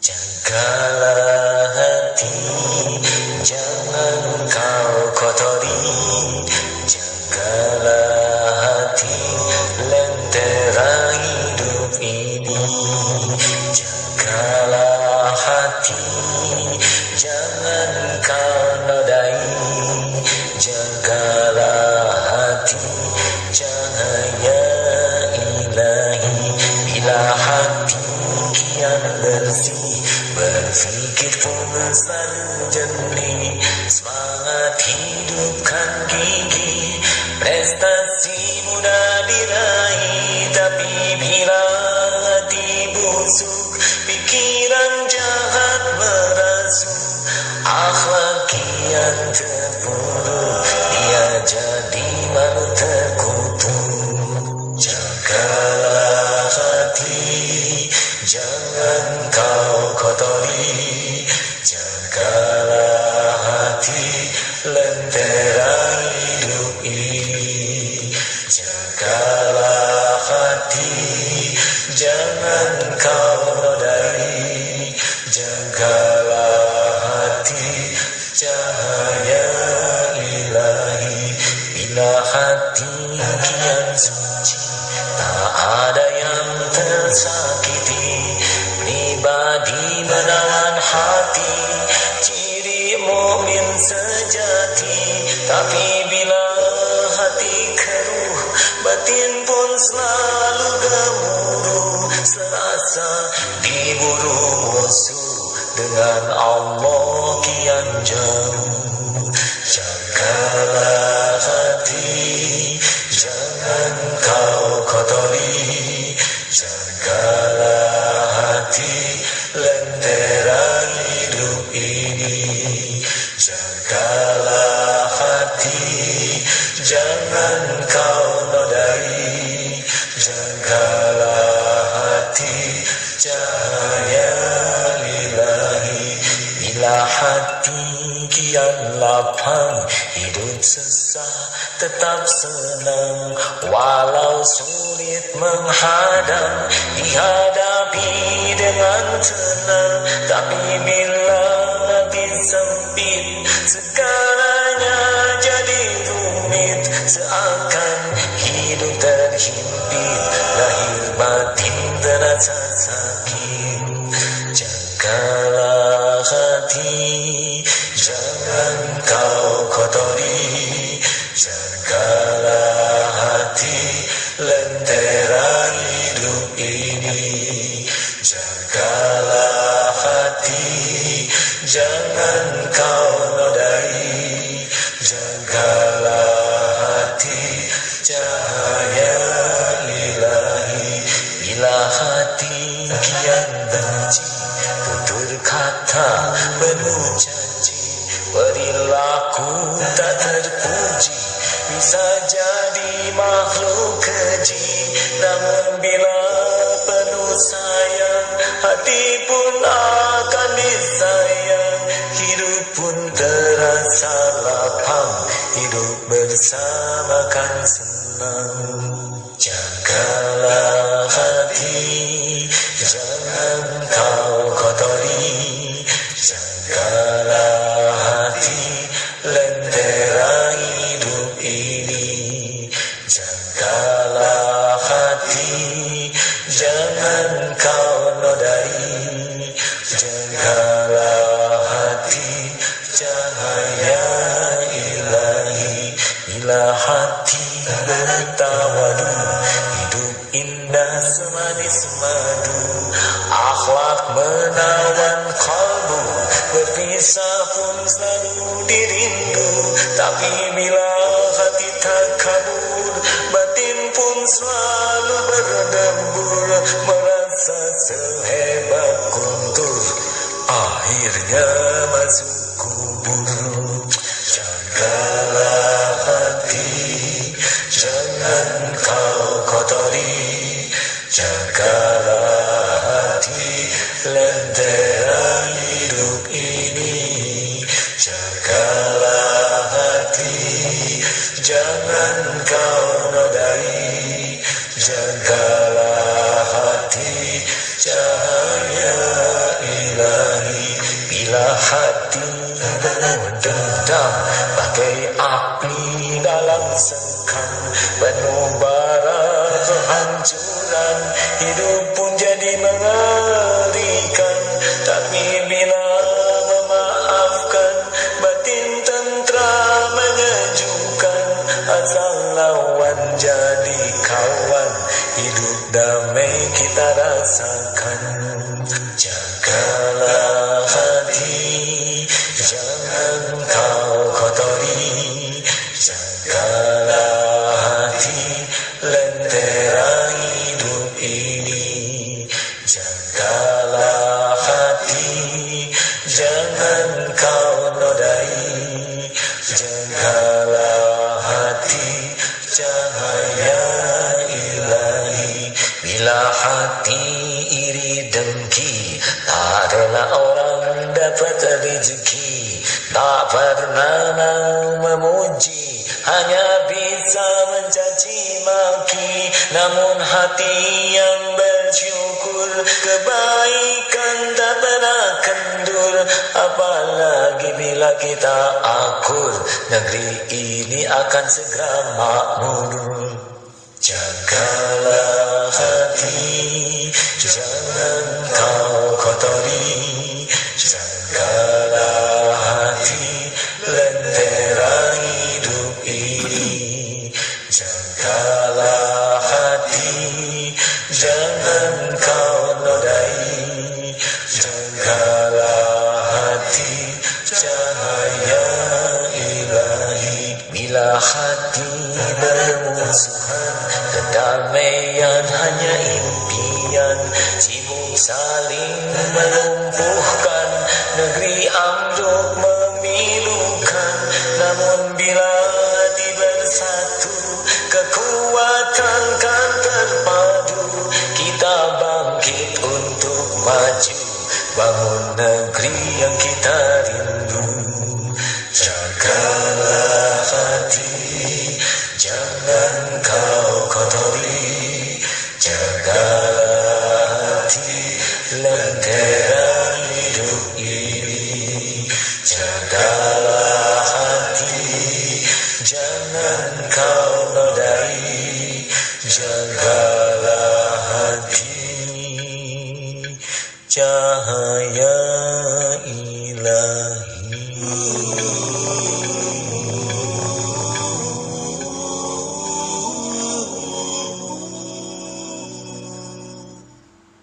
Jagalah hati, jangan kau kotori. Jagalah hati, lentera hidup ini. Jagalah hati, jangan kau nodai. Jagalah hati, cahaya ilahi. Bila kian bersih, berpikir selalu jernih. Semangat hidupkan gigi, prestasi mudah diraih. Tapi bila hati busuk, pikiran jahat merasuk. Akhlak kian terpuruk, dia jadi malu terkutuk. Hati, jangan kau kotori. Jagalah hati, lentera hidup ini. Jagalah hati, jangan kau nodai. Jagalah diburu musuh dengan Allah kian jauh. Jagalah hati, jangan kau kotori. Jagalah hati, lentera hidup ini. Jagalah hati, jangan kau nodai. Jagalah hati, cahaya lapang, hidup susah tetap senang. Walau sulit menghadang, dihadapi dengan tenang. Tapi bila hati sempit, segalanya jadi rumit. Seakan hidup terhimpit, lahir batin terasa sakit. Jagalah hati, jangan kau kotori. Jagalah hati, lentera hidup ini. Jagalah hati, jangan kau nodai. Jagalah hati, cahaya ilahi. Bila hati kian benci, tutur kata penuh perilaku tak terpuji, bisa jadi makhluk keji. Namun bila penuh sayang, hati pun akan disayang, hidup pun terasa lapang, hidup bersama kan senang. Jagalah hati, jangan kau kotori. Jangan kau nodai. Jagalah hati, cahaya ilahi. Bila hati bertawadu, hidup indah semanis madu. Akhlak menawan kalbu, berpisah pun selalu dirindu. Tapi bila hati tak kabur, batin pun selalu berdembur. Merasa akhirnya masuk kubur. Jagalah hati, jangan kau kotori. Jagalah hati, lentera hidup ini. Jagalah hati, jangan kau nodai. Jagalah hati, sengkang penuh bara kehancuran. Hidup pun jadi mengerikan. Tapi bila memaafkan batin tentra menyejukkan asal lawan jadi kawan hidup damai kita rasakan. Jagalah Jagalah hati Jangan kau nodai. Jagalah hati Cahaya ilahi. Bila hati iri dengki Tak adalah orang dapat rezeki. Tak pernah mau memuji Hanya bisa mencaci maki. Namun hati yang bersyukur. Kebaikan tak pernah kendur Apalagi bila kita akur. Negeri ini akan segera makmur. Jagalah hati Jangan saling melumpuhkan Negeri ambruk memilukan. Namun bila hati bersatu Kekuatan kan terpadu. Kita bangkit untuk maju Bangun negeri yang kita rindu. Jagalah hati Lentera hidup ini Jagalah hati. Jangan kau nodai Jagalah hati. Cahaya